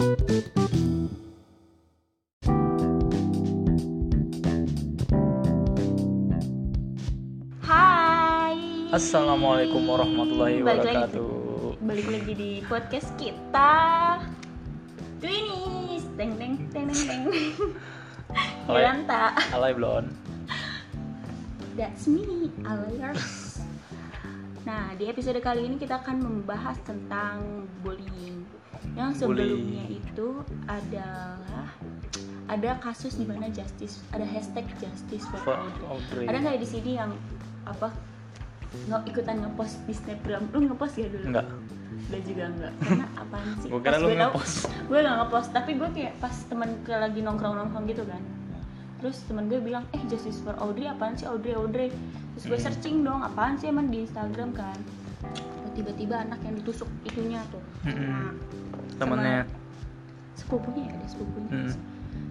Hai. Assalamualaikum warahmatullahi Balik lagi. wabarakatuh. Balik lagi di podcast kita. Twinis, teng teng teng teng teng. Yolanta, Alay Blon. that's me, Alayers. Nah, di episode kali ini kita akan membahas tentang bullying. Yang sebelumnya itu adalah ada kasus di mana justice, ada hashtag justice for For Audrey. Audrey. Ada nggak di sini yang apa nggak ikutan ngepost di snapgram? Lu ngepost ya dulu? Enggak. Udah juga enggak. Karena apaan sih? Gua kira lu gue ngepost. Gue gak ngepost, tapi gue kayak pas temen ke lagi nongkrong-nongkrong gitu kan. Terus temen gue bilang, eh Justice for Audrey apaan sih Audrey Audrey? Terus gue Hmm. searching dong, apaan sih emang di Instagram kan? Oh, Tiba-tiba anak yang ditusuk itunya tuh. Sama- Temennya sepupunya ya ada sepupunya Mm.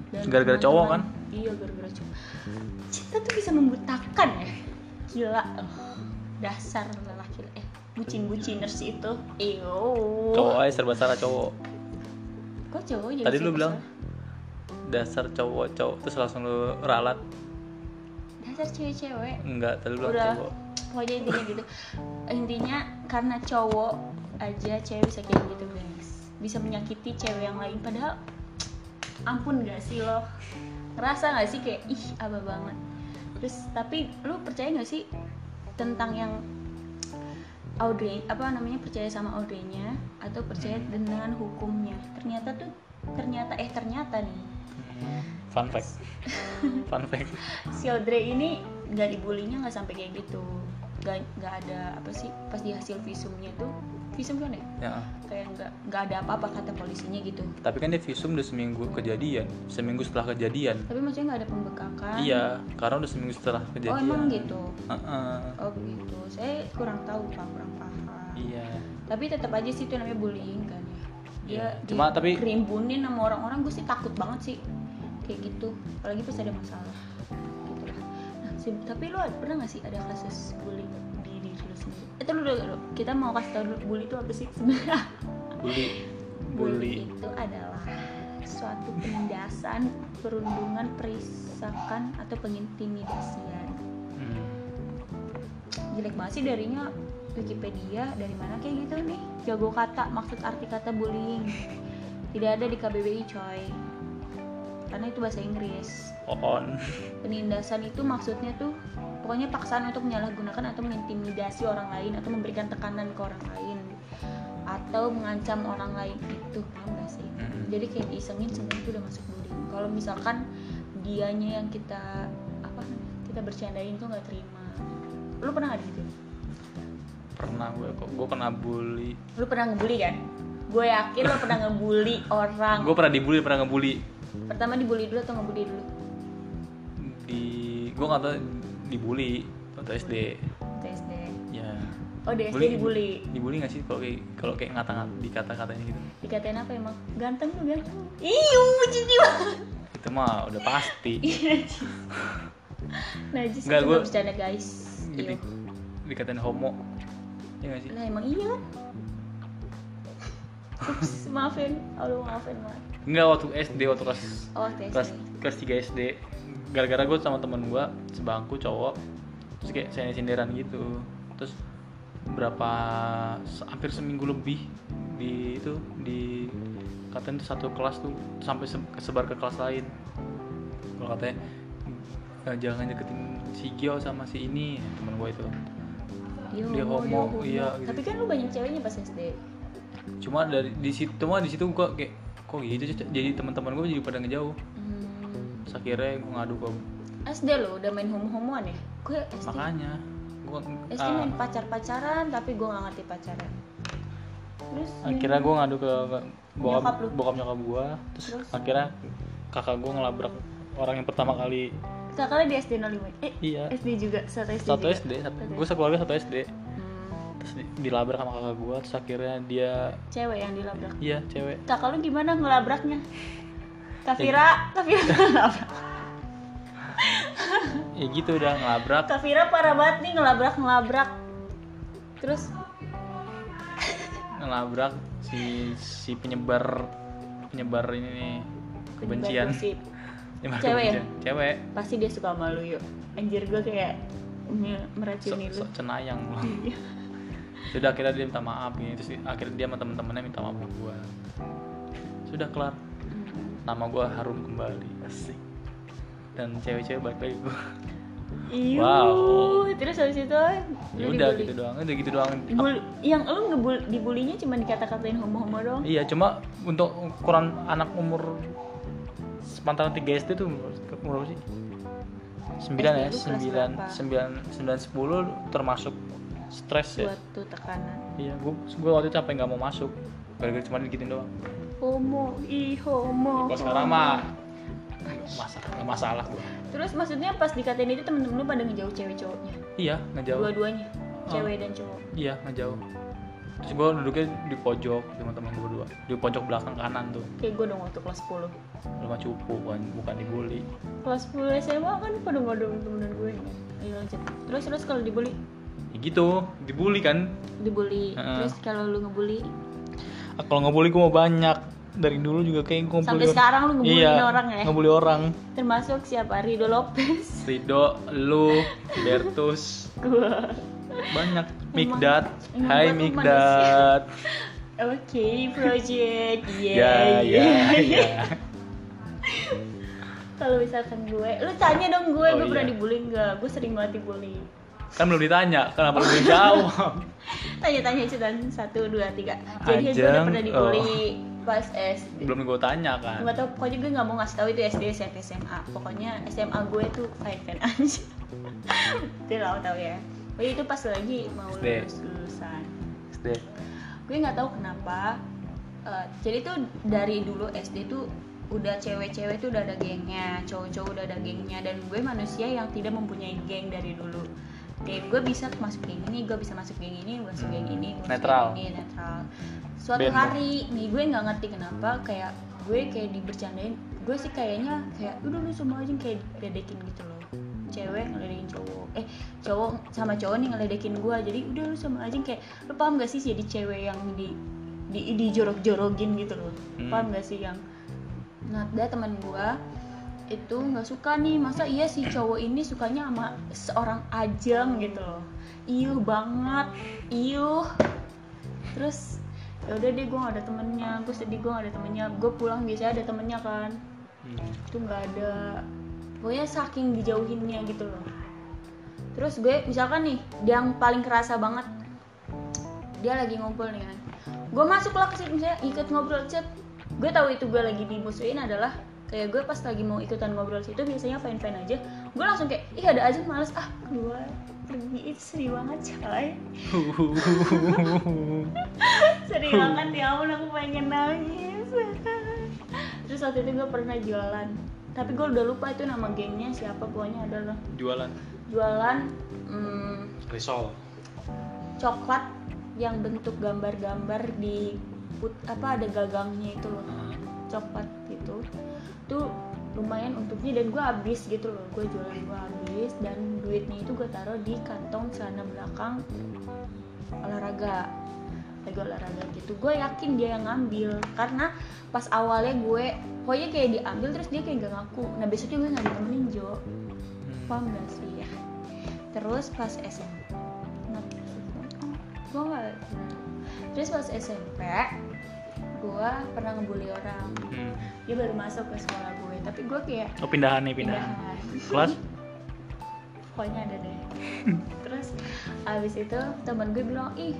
Dan Gara-gara cowok kan? iya gara-gara cowok cinta tuh bisa membutakan ya gila Oh, dasar lelaki eh bucin-buciners itu iyo cowok aja serba salah cowok. kok cowok jadi Tadi lu bilang salah? dasar cowok cowok terus langsung lu ralat. Dasar cewek-cewek. Enggak, tadi lu bilang udah cowok. pokoknya intinya gitu. Intinya karena cowok aja cewek bisa kayak gitu guys. Bisa menyakiti cewek yang lain. Padahal ampun gak sih lo? Ngerasa gak sih kayak ih apa banget. Terus tapi lu percaya gak sih tentang yang Audrey apa namanya percaya sama Audrey-nya atau percaya dengan hukumnya? Ternyata tuh ternyata eh ternyata nih Fun fact. Fun fact. si Audrey ini nggak dibulinya nggak sampai kayak gitu nggak nggak ada apa sih pas di hasil visumnya tuh visum kan ya Ya. kayak nggak nggak ada apa-apa kata polisinya gitu Tapi kan dia visum udah seminggu kejadian, seminggu setelah kejadian. tapi maksudnya nggak ada pembekakan Iya, karena udah seminggu setelah oh kejadian. emang gitu Heeh. oh begitu saya kurang tahu pak kurang paham Iya. tapi tetap aja sih itu namanya bullying kan dia Iya. Cuma tapi- kerimbunin sama orang-orang gue sih takut banget sih kayak gitu apalagi pas ada masalah gitu lah nah tapi lo pernah gak sih ada kasus bullying di diri lo sendiri itu dulu dulu kita mau kasih tau dulu bully itu apa sih sebenarnya Bully. Bully. itu adalah suatu penindasan perundungan perisakan atau pengintimidasian Hmm. jelek banget sih darinya Wikipedia dari mana kayak gitu nih? Jago kata maksud arti kata bullying. Tidak ada di KBBI coy. Karena itu bahasa Inggris. On. penindasan itu maksudnya tuh pokoknya paksaan untuk menyalahgunakan atau mengintimidasi orang lain atau memberikan tekanan ke orang lain. Atau mengancam orang lain. Itu paham gak sih jadi kayak diisengin semua itu udah masuk bullying. Kalau misalkan dianya yang kita apa kita bercandain tuh nggak terima. Lu pernah nggak gitu Pernah gue kok. Gue kena bully. lu pernah ngebully kan? Gue yakin lu pernah ngebully orang. Gue pernah dibully, pernah ngebully. pertama dibully dulu atau ngebully dulu? Di gue nggak tahu dibully waktu SD TSD ya. Oh di SD dibully? Dibully nggak sih kalau kayak kalau kayak ngata dikata katain gitu? Dikatain apa emang? Ganteng lu ganteng iyo jadi banget itu mah udah pasti. Najis. Nggak, itu gua- nggak bercanda guys. Gitu iyo dikatain homo ya nggak sih? Lah emang iya. Kan Ups, maafin aduh maafin maaf. Nggak waktu SD waktu kelas oh kelas kelas 3 SD gara-gara gue sama temen gue sebangku cowok terus kayak saya sindiran gitu. Terus berapa hampir seminggu lebih di itu di katanya tuh satu kelas tuh sampai se- kesebar ke kelas lain. Kalau katanya "Eh, jangan deketin si Gio sama si ini temen gue itu Dia Dia homo, iya, gitu. Tapi kan lu banyak ceweknya pas SD. cuma dari di situ cuma di situ gue kayak kok gitu sih?" jadi teman-teman gue jadi pada ngejauh Hmm. terus akhirnya gue ngadu ke SD lo udah main homo-homoan ya? Gue SD. makanya gue SD main pacar-pacaran tapi gue gak ngerti pacaran. Terus akhirnya gue ngadu ke Nyokap bokap lu? bokap nyokap gue terus, Terus? akhirnya kakak gue ngelabrak orang yang pertama kali kakaknya di SD 05. Eh, iya SD juga, satu SD. satu juga. SD satu, Satu gue sekeluarga satu SD Hmm. terus di- dilabrak sama kakak gue terus akhirnya dia Cewek yang dilabrak. iya cewek Kakak lu gimana ngelabraknya? Kafira, Kafira ngelabrak. ya gitu udah ngelabrak Kafira parah banget nih ngelabrak ngelabrak. Terus ngelabrak si si penyebar penyebar ini nih Penyebar kebencian gosip. Cewek ya? cewek. Pasti dia suka sama lu yuk. Anjir gue kayak meracuni sok lu. sok cenayang loh Iya. sudah akhirnya dia minta maaf gini terus akhirnya dia sama temen-temennya minta maaf ke gua. Sudah kelar. Hmm. nama gua harum kembali. Asik. Dan cewek-cewek balik lagi gua. Iu. Wow. terus habis itu ya lu udah dibully. gitu doang. Udah gitu doang. Bul- yang lu ngebul dibulinya cuma dikata-katain homo-homo doang? Iya cuma untuk ukuran anak umur sepantaran 3 SD tuh berapa sih? 9 ya, SD lu kelas 9 berapa? 9 9 10 termasuk stres ya. suatu tekanan Iya, gua gua waktu itu sampai nggak mau masuk. Gara-gara cuma digituin doang. homo ih homo Kalau sekarang mah masalah masalah gua. terus maksudnya pas dikatain itu temen-temen lu pada ngejauh cewek cowoknya Iya, ngejauh. dua-duanya Oh. cewek dan cowok Iya, ngejauh. Terus gua duduknya di pojok sama teman gua berdua. Di pojok belakang kanan tuh. kayak gue dong waktu kelas 10 Lu mah cupu bukan bukan dibully. kelas 10 SMA kan pada ngodong temen gue ayo lanjut terus terus kalau dibully Ya gitu, dibully kan. dibully Heeh. terus kalau lu ngebully Ah, Kalau ngebully gua mau banyak. Dari dulu juga kayak gua sampai sekarang lu ngebully iya, orang ya Ngebully orang. termasuk siapa Rido Lopez Rido, lu, Bertus, gua banyak. Emang Hai Mikdad. oke project. Ya, ya, ya. kalau misalkan gue lu tanya dong gue Oh, gue pernah iya. dibully nggak? Gue sering banget dibully. Kan belum ditanya, kenapa belum dijawab? tanya-tanya cetan satu dua tiga. Jadi gue udah pernah dibully pas SD belum gue tanya kan. nggak tahu pokoknya gue nggak mau ngasih tahu itu SD SMP SMA pokoknya SMA gue tuh fine fine aja lo tau ya pokoknya itu pas lagi mau SD. lulus lulusan SD. gue nggak tahu kenapa eh, jadi tuh dari dulu SD tuh udah cewek-cewek tuh udah ada gengnya cowok-cowok udah ada gengnya dan gue manusia yang tidak mempunyai geng dari dulu kayak gue bisa masuk geng ini gue bisa masuk geng ini gue masuk geng ini gue masuk Netral. geng ini netral suatu Band. hari nih gue nggak ngerti kenapa kayak gue kayak dibercandain gue sih kayaknya kayak udah lu semua aja kayak ledekin gitu loh cewek ngeledekin cowok eh cowok sama cowok nih ngeledekin gue jadi udah lu sama aja kayak lu paham gak sih jadi cewek yang di di dijorok-jorokin gitu loh? Hmm. paham gak sih yang nah ada teman gue itu nggak suka nih. Masa iya si cowok ini sukanya sama seorang ajeng gitu loh? Iuh banget iuh. Terus ya udah deh gue gak ada temennya. Gue sedih gue gak ada temennya. Gue pulang biasanya ada temennya kan. Hmm. itu nggak ada. Pokoknya saking dijauhinnya gitu loh terus gue misalkan nih yang paling kerasa banget dia lagi ngumpul nih kan. Gue masuk lah ke situ misalnya ikut ngobrol chat gue tahu itu gue lagi dimusuhin adalah kayak gue pas lagi mau ikutan ngobrol situ biasanya fine fine aja. Gue langsung kayak ih ada aja males. Ah keluar. Pergi. Itu sedih banget coy. Sedih banget ya ampun aku pengen nangis. Terus waktu itu gue pernah jualan. Tapi gue udah lupa itu nama gengnya siapa pokoknya adalah Jualan jualan hmm, risol. coklat yang bentuk gambar-gambar di put, apa ada gagangnya itu loh. Coklat gitu. Tuh lumayan untuknya dan gue habis gitu loh. Gue jualan gue habis dan duitnya itu gue taruh di kantong celana belakang olahraga lagi olahraga gitu. Gue yakin dia yang ngambil karena pas awalnya gue pokoknya kayak diambil terus dia kayak gak ngaku. Nah besoknya gue nggak ditemenin Jo. Paham gak sih terus pas SMP nah, gue nggak terus pas SMP gue pernah ngebully orang. Hmm. dia baru masuk ke sekolah gue tapi gue kayak Oh pindahan nih pindahan. pindahan. Kelas? pokoknya ada deh. Terus abis itu teman gue bilang ih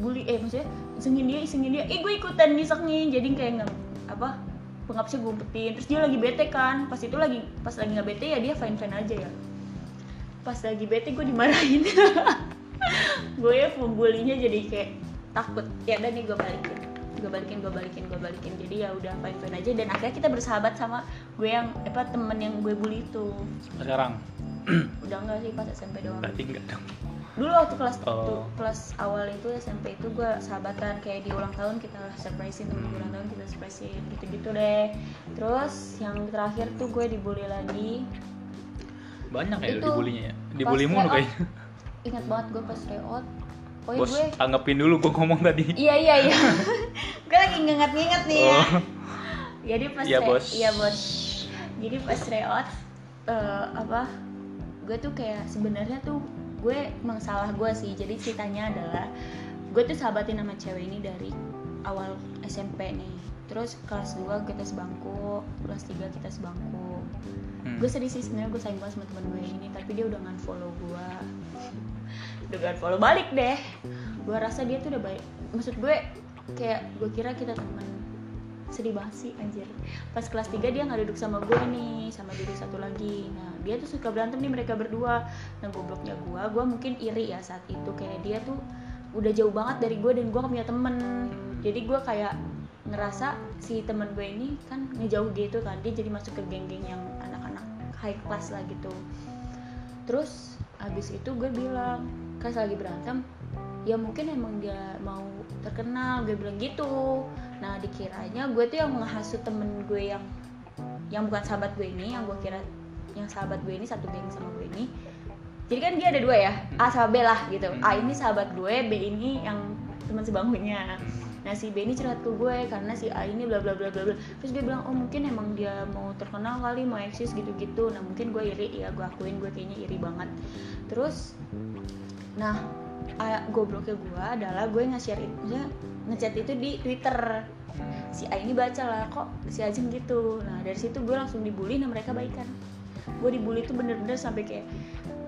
bully. Eh maksudnya isengin dia isengin dia. Ih gue ikutan isengin jadi kayak nggak apa pengapsnya gue umpetin. Terus dia lagi bete kan. Pas itu lagi pas lagi nggak bete ya dia fine fine aja ya pas lagi bete gue dimarahin. Gue ya pembulinya jadi kayak takut. Ya udah nih gue balikin. Gue balikin gue balikin gue balikin. Jadi ya udah fine fine aja. Dan akhirnya kita bersahabat sama gue yang apa temen yang gue bully itu. Sekarang? Udah enggak sih pas SMP doang. Berarti enggak dong. dulu waktu kelas Oh. tuh, kelas awal itu SMP itu gue sahabatan. Kayak di ulang tahun kita surprisein temen ulang tahun kita surprisein gitu-gitu deh. Terus yang terakhir tuh gue dibully lagi Banyak ya Itu dibulinya ya. Dibully mulu kayaknya. ingat banget gue pas tryout pokoknya Bos, gue anggapin dulu gua ngomong tadi. iya iya iya gue lagi nginget-nginget nih ya Oh. jadi pas Iya, Bos. iya bos jadi pas reot eh, apa gue tuh kayak sebenarnya tuh gue emang salah gue sih jadi ceritanya adalah gue tuh sahabatin sama cewek ini dari awal SMP nih terus kelas 2 kita sebangku kelas 3 kita sebangku Hmm. gue sedih sih sebenarnya gue sayang banget sama temen gue ini tapi dia udah nge-follow gue udah nge-follow balik deh. Gue rasa dia tuh udah baik. Maksud gue kayak gue kira kita temen. Sedih banget sih anjir. Pas kelas 3 dia nggak duduk sama gue nih sama duduk satu lagi. Nah dia tuh suka berantem nih mereka berdua. Nah gobloknya gue gue mungkin iri ya saat itu. Kayak dia tuh udah jauh banget dari gue dan gue gak punya temen. Jadi gue kayak ngerasa si temen gue ini kan ngejauh gitu kan dia jadi masuk ke geng-geng yang anak-anak high class lah gitu. Terus abis itu gue bilang kan lagi berantem? Ya mungkin emang dia mau terkenal gue bilang gitu. Nah dikiranya gue tuh yang menghasut temen gue yang yang bukan sahabat gue ini yang gue kira yang sahabat gue ini satu geng sama gue ini. Jadi kan dia ada dua ya A sama B lah gitu. A ini sahabat gue B ini yang teman sebangkunya nah si B ini curhat ke gue karena si A ini bla bla bla bla bla. Terus gue bilang oh mungkin emang dia mau terkenal kali mau eksis gitu gitu nah mungkin gue iri. Ya gue akuin gue kayaknya iri banget. Terus nah a- gobloknya gue adalah gue nge-share itu ngechat itu di Twitter. Si A ini baca lah kok si Ajeng gitu? Nah dari situ gue langsung dibully nah mereka baikan. Gue dibully tuh bener-bener sampai kayak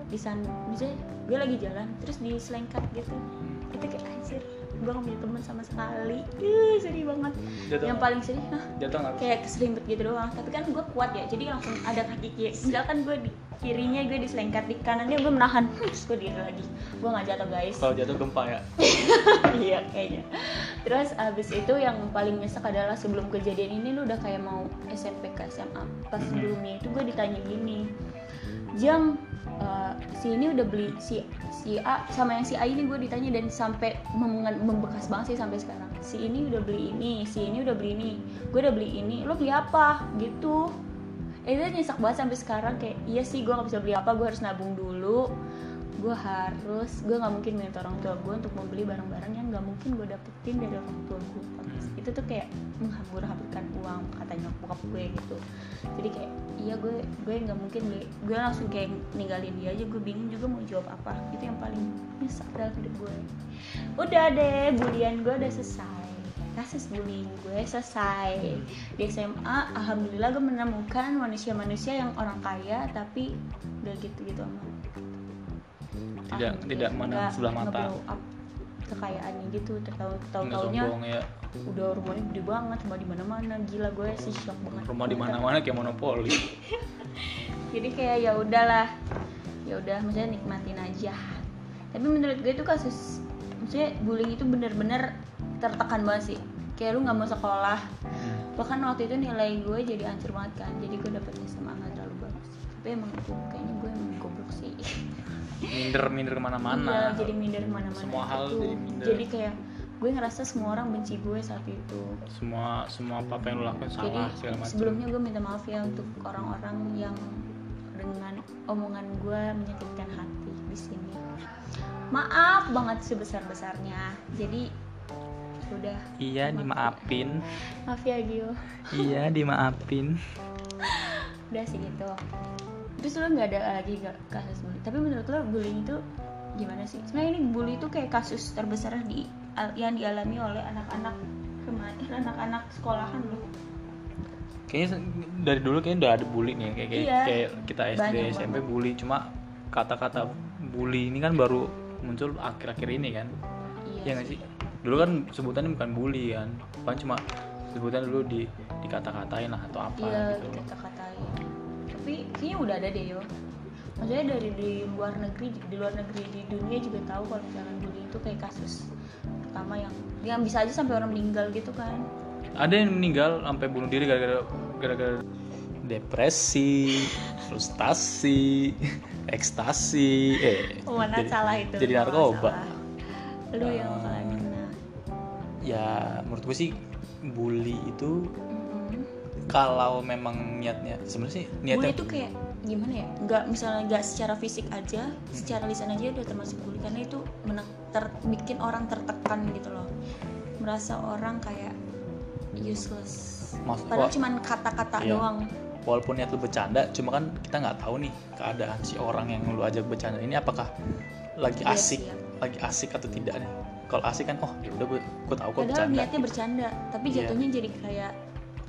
di sana misalnya gue lagi jalan terus diselengkat gitu. Itu kayak gue gak punya teman sama sekali. Ih, sedih banget. Jatuh yang paling sedih hah, jatuh kayak keselimpet gitu doang. Tapi kan gue kuat ya jadi langsung ada kaki kiri. Misalkan gue di kirinya gue diselengkat di kanannya gue menahan. Terus gue diri lagi. Gue nggak jatuh guys. Kalau jatuh gempa ya? Iya kayaknya. Terus abis itu yang paling nyesek adalah sebelum kejadian ini lu udah kayak mau SMP ke SMA pas Mhm. sebelumnya itu gue ditanya gini jam si ini udah beli si si A sama yang si A ini gue ditanya dan sampai mem- membekas banget sih sampai sekarang. Si ini udah beli ini si ini udah beli ini gue udah beli ini lo beli apa? Gitu. Eh, itu nyesek banget sampai sekarang kayak iya sih gue gak bisa beli apa gue harus nabung dulu gue harus gue nggak mungkin minta orang tua gue untuk membeli barang-barang yang nggak mungkin gue dapetin dari orang tua gue itu tuh kayak menghambur-hamburkan uang katanya bokap gue gitu. Jadi kayak iya gue gue nggak mungkin beli gue langsung kayak ninggalin dia aja gue bingung juga mau jawab apa. Itu yang paling nyesek dalam hidup gue. Udah deh bulian gue udah selesai. Kasus bullying gue selesai. Di SMA alhamdulillah gue menemukan manusia-manusia yang orang kaya tapi udah gitu-gitu amat Tidak- Alhamdulillah. tidak Nggak- sebelah mata. kekayaannya gitu tahu nggak tahu-taunya sombong ya udah rumahnya gede banget rumah di mana-mana gila gue sih shock banget. Rumah di mana-mana kayak monopoli. Jadi kayak ya udahlah ya udah maksudnya nikmatin aja. Tapi menurut gue itu kasus maksudnya bullying itu bener-bener tertekan banget sih. Kayak lu nggak mau sekolah. Hmm. bahkan waktu itu nilai gue jadi hancur banget kan jadi gue dapet SMA nggak terlalu bagus. Tapi emang itu kayaknya gue emang goblok sih minder minder ke mana-mana. Iya, jadi minder ke mana-mana Semua hal gitu. jadi minder. jadi kayak gue ngerasa semua orang benci gue saat itu. Semua semua apa apa yang lo lakuin jadi salah segala macam. sebelumnya gue minta maaf ya untuk orang-orang yang dengan omongan gue menyakitkan hati di sini. Maaf banget sebesar besarnya jadi udah iya dimaafin. Maaf ya Gio. Iya dimaafin. Udah sih gitu terus lu nggak ada lagi kasus bully. Tapi menurut lo bullying itu gimana sih? Sebenarnya ini bully itu kayak kasus terbesar di yang dialami oleh anak-anak kemarin anak-anak sekolahan loh. Kayaknya dari dulu kayaknya udah ada bully nih kayak kayak, Iya. kayak kita SD SMP banget. bully. Cuma kata-kata bully ini kan baru muncul akhir-akhir ini kan. Iya Iya nggak sih. dulu kan sebutannya bukan bully kan. Kan cuma sebutan dulu di dikata-katain lah atau apa iya gitu kata-katain kayaknya udah ada deh yo maksudnya dari di luar negeri di luar negeri di dunia juga tahu kalau misalkan bullying itu kayak kasus pertama yang yang bisa aja sampai orang meninggal gitu kan ada yang meninggal sampai bunuh diri gara-gara gara-gara depresi frustasi ekstasi eh oh, mana jadi, salah itu jadi narkoba salah. lu yang bakalan kena ya menurut gue sih bully itu. Kalau memang niatnya sebenarnya sih niatnya bully itu kayak gimana ya nggak misalnya nggak secara fisik aja secara lisan aja udah termasuk bully karena itu menek- ter- bikin orang tertekan gitu loh merasa orang kayak useless Maksud- padahal wah. cuman kata-kata Iya. doang walaupun niat lu bercanda cuma kan kita nggak tahu nih keadaan si orang yang lu ajak bercanda ini apakah lagi Iya asik sih. lagi asik atau tidak nih kalau asik kan oh ya udah gue gue tahu kok bercanda niatnya bercanda tapi Iya. jatuhnya jadi kayak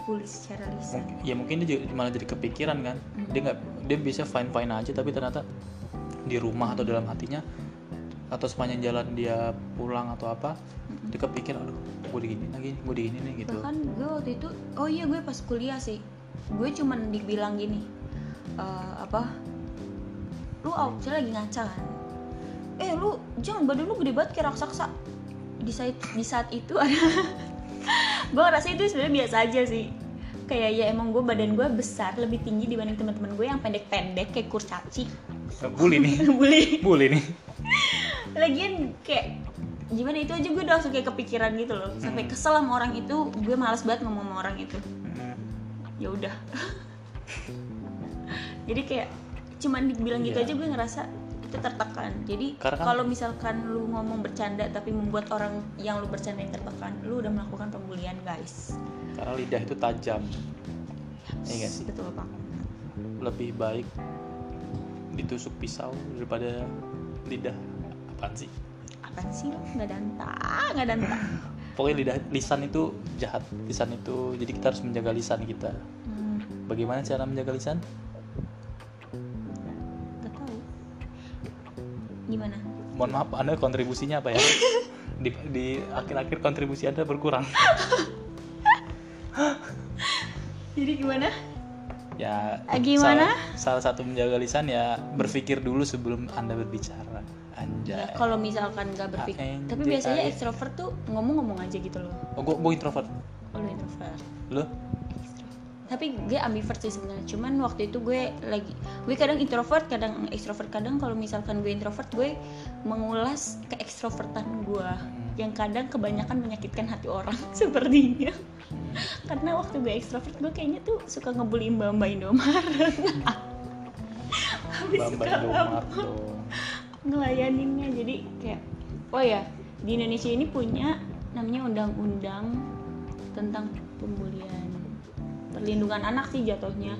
bully secara lisan. Ya mungkin dia malah jadi kepikiran kan. Hmm. dia nggak dia bisa fine fine aja tapi ternyata di rumah atau dalam hatinya atau sepanjang jalan dia pulang atau apa dia kepikir aduh gue digini lagi gue digini nih gitu. Bahkan gue waktu itu oh iya gue pas kuliah sih. Gue cuman dibilang gini eh, apa lu out saya lagi ngaca kan? Eh lu jangan badan lu gede banget kayak raksasa. Di saat di saat itu ada gue ngerasa itu sebenarnya biasa aja sih. Kayak ya emang gue badan gue besar lebih tinggi dibanding teman-teman gue yang pendek-pendek kayak kurcaci. Eh, bully nih. Bully. Bully nih. Lagian kayak gimana itu aja gue udah langsung kayak kepikiran gitu loh. Sampai kesel sama orang itu gue malas banget ngomong sama orang itu. Hmm. ya udah. Jadi kayak cuman dibilang gitu Iya. aja gue ngerasa itu tertekan. Jadi kan- kalau misalkan lu ngomong bercanda tapi membuat orang yang lu bercandain tertekan lu udah melakukan pembulian guys. Karena lidah itu tajam. Iya nggak sih? betul pak. Lebih baik ditusuk pisau daripada lidah. Apaan sih? Apaan sih nggak danta nggak danta pokoknya lidah lisan itu jahat. Lisan itu jadi kita harus menjaga lisan kita. Hmm, bagaimana cara menjaga lisan gimana mohon maaf anda kontribusinya apa ya di, di akhir-akhir kontribusi anda berkurang jadi gimana ya Ah, gimana? salah, salah satu menjaga lisan ya berpikir dulu sebelum anda berbicara anjay Ya, kalau misalkan nggak berpikir, ANJ. tapi biasanya ekstrovert tuh ngomong-ngomong aja gitu loh. oh, gue, introvert Oh, lu introvert. lo Tapi gue ambivert sih sebenarnya. Cuman waktu itu gue lagi, gue kadang introvert, kadang ekstrovert. Kadang kalau misalkan gue introvert, gue mengulas keekstrovertan gue, yang kadang kebanyakan menyakitkan hati orang sepertinya. Karena waktu gue ekstrovert, gue kayaknya tuh suka ngebully Indomaret. Habis bambang suka Indomaret dong ngelayaninnya jadi kayak oh ya di Indonesia ini punya namanya undang-undang tentang pembulian perlindungan anak sih jatuhnya.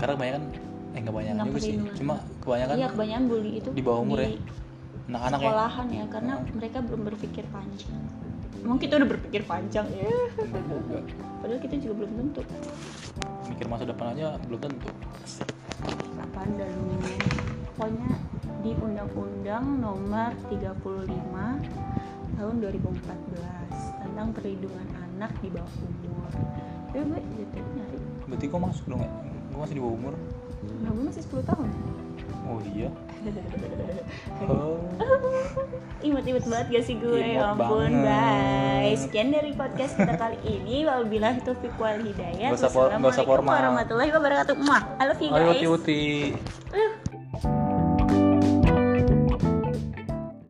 Karena kebanyakan eh nggak banyak juga sih. cuma kebanyakan iya kebanyakan bully itu di bawah umur ya? di anak-anak ya. sekolahan ya karena mereka belum berpikir panjang. Emang kita udah berpikir panjang ya. Padahal kita juga belum tentu. Mikir masa depan aja belum tentu. Apaan dah lu pokoknya di undang-undang nomor 35 tahun 2014 tentang perlindungan anak di bawah umur tapi gue jadi nyari. Berarti kok masuk dong ya? Gue masih di bawah umur. Nah gue masih 10 tahun. Oh iya? Oh. imut-imut banget gak sih gue? Ya ampun banget. guys sekian dari podcast kita kali ini. Wabillahi taufiq wal hidayah. Usah Wassalamualaikum warahmatullahi wabarakatuh. I love you ayo guys. uti uti Uh.